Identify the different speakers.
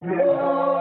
Speaker 1: Yeah.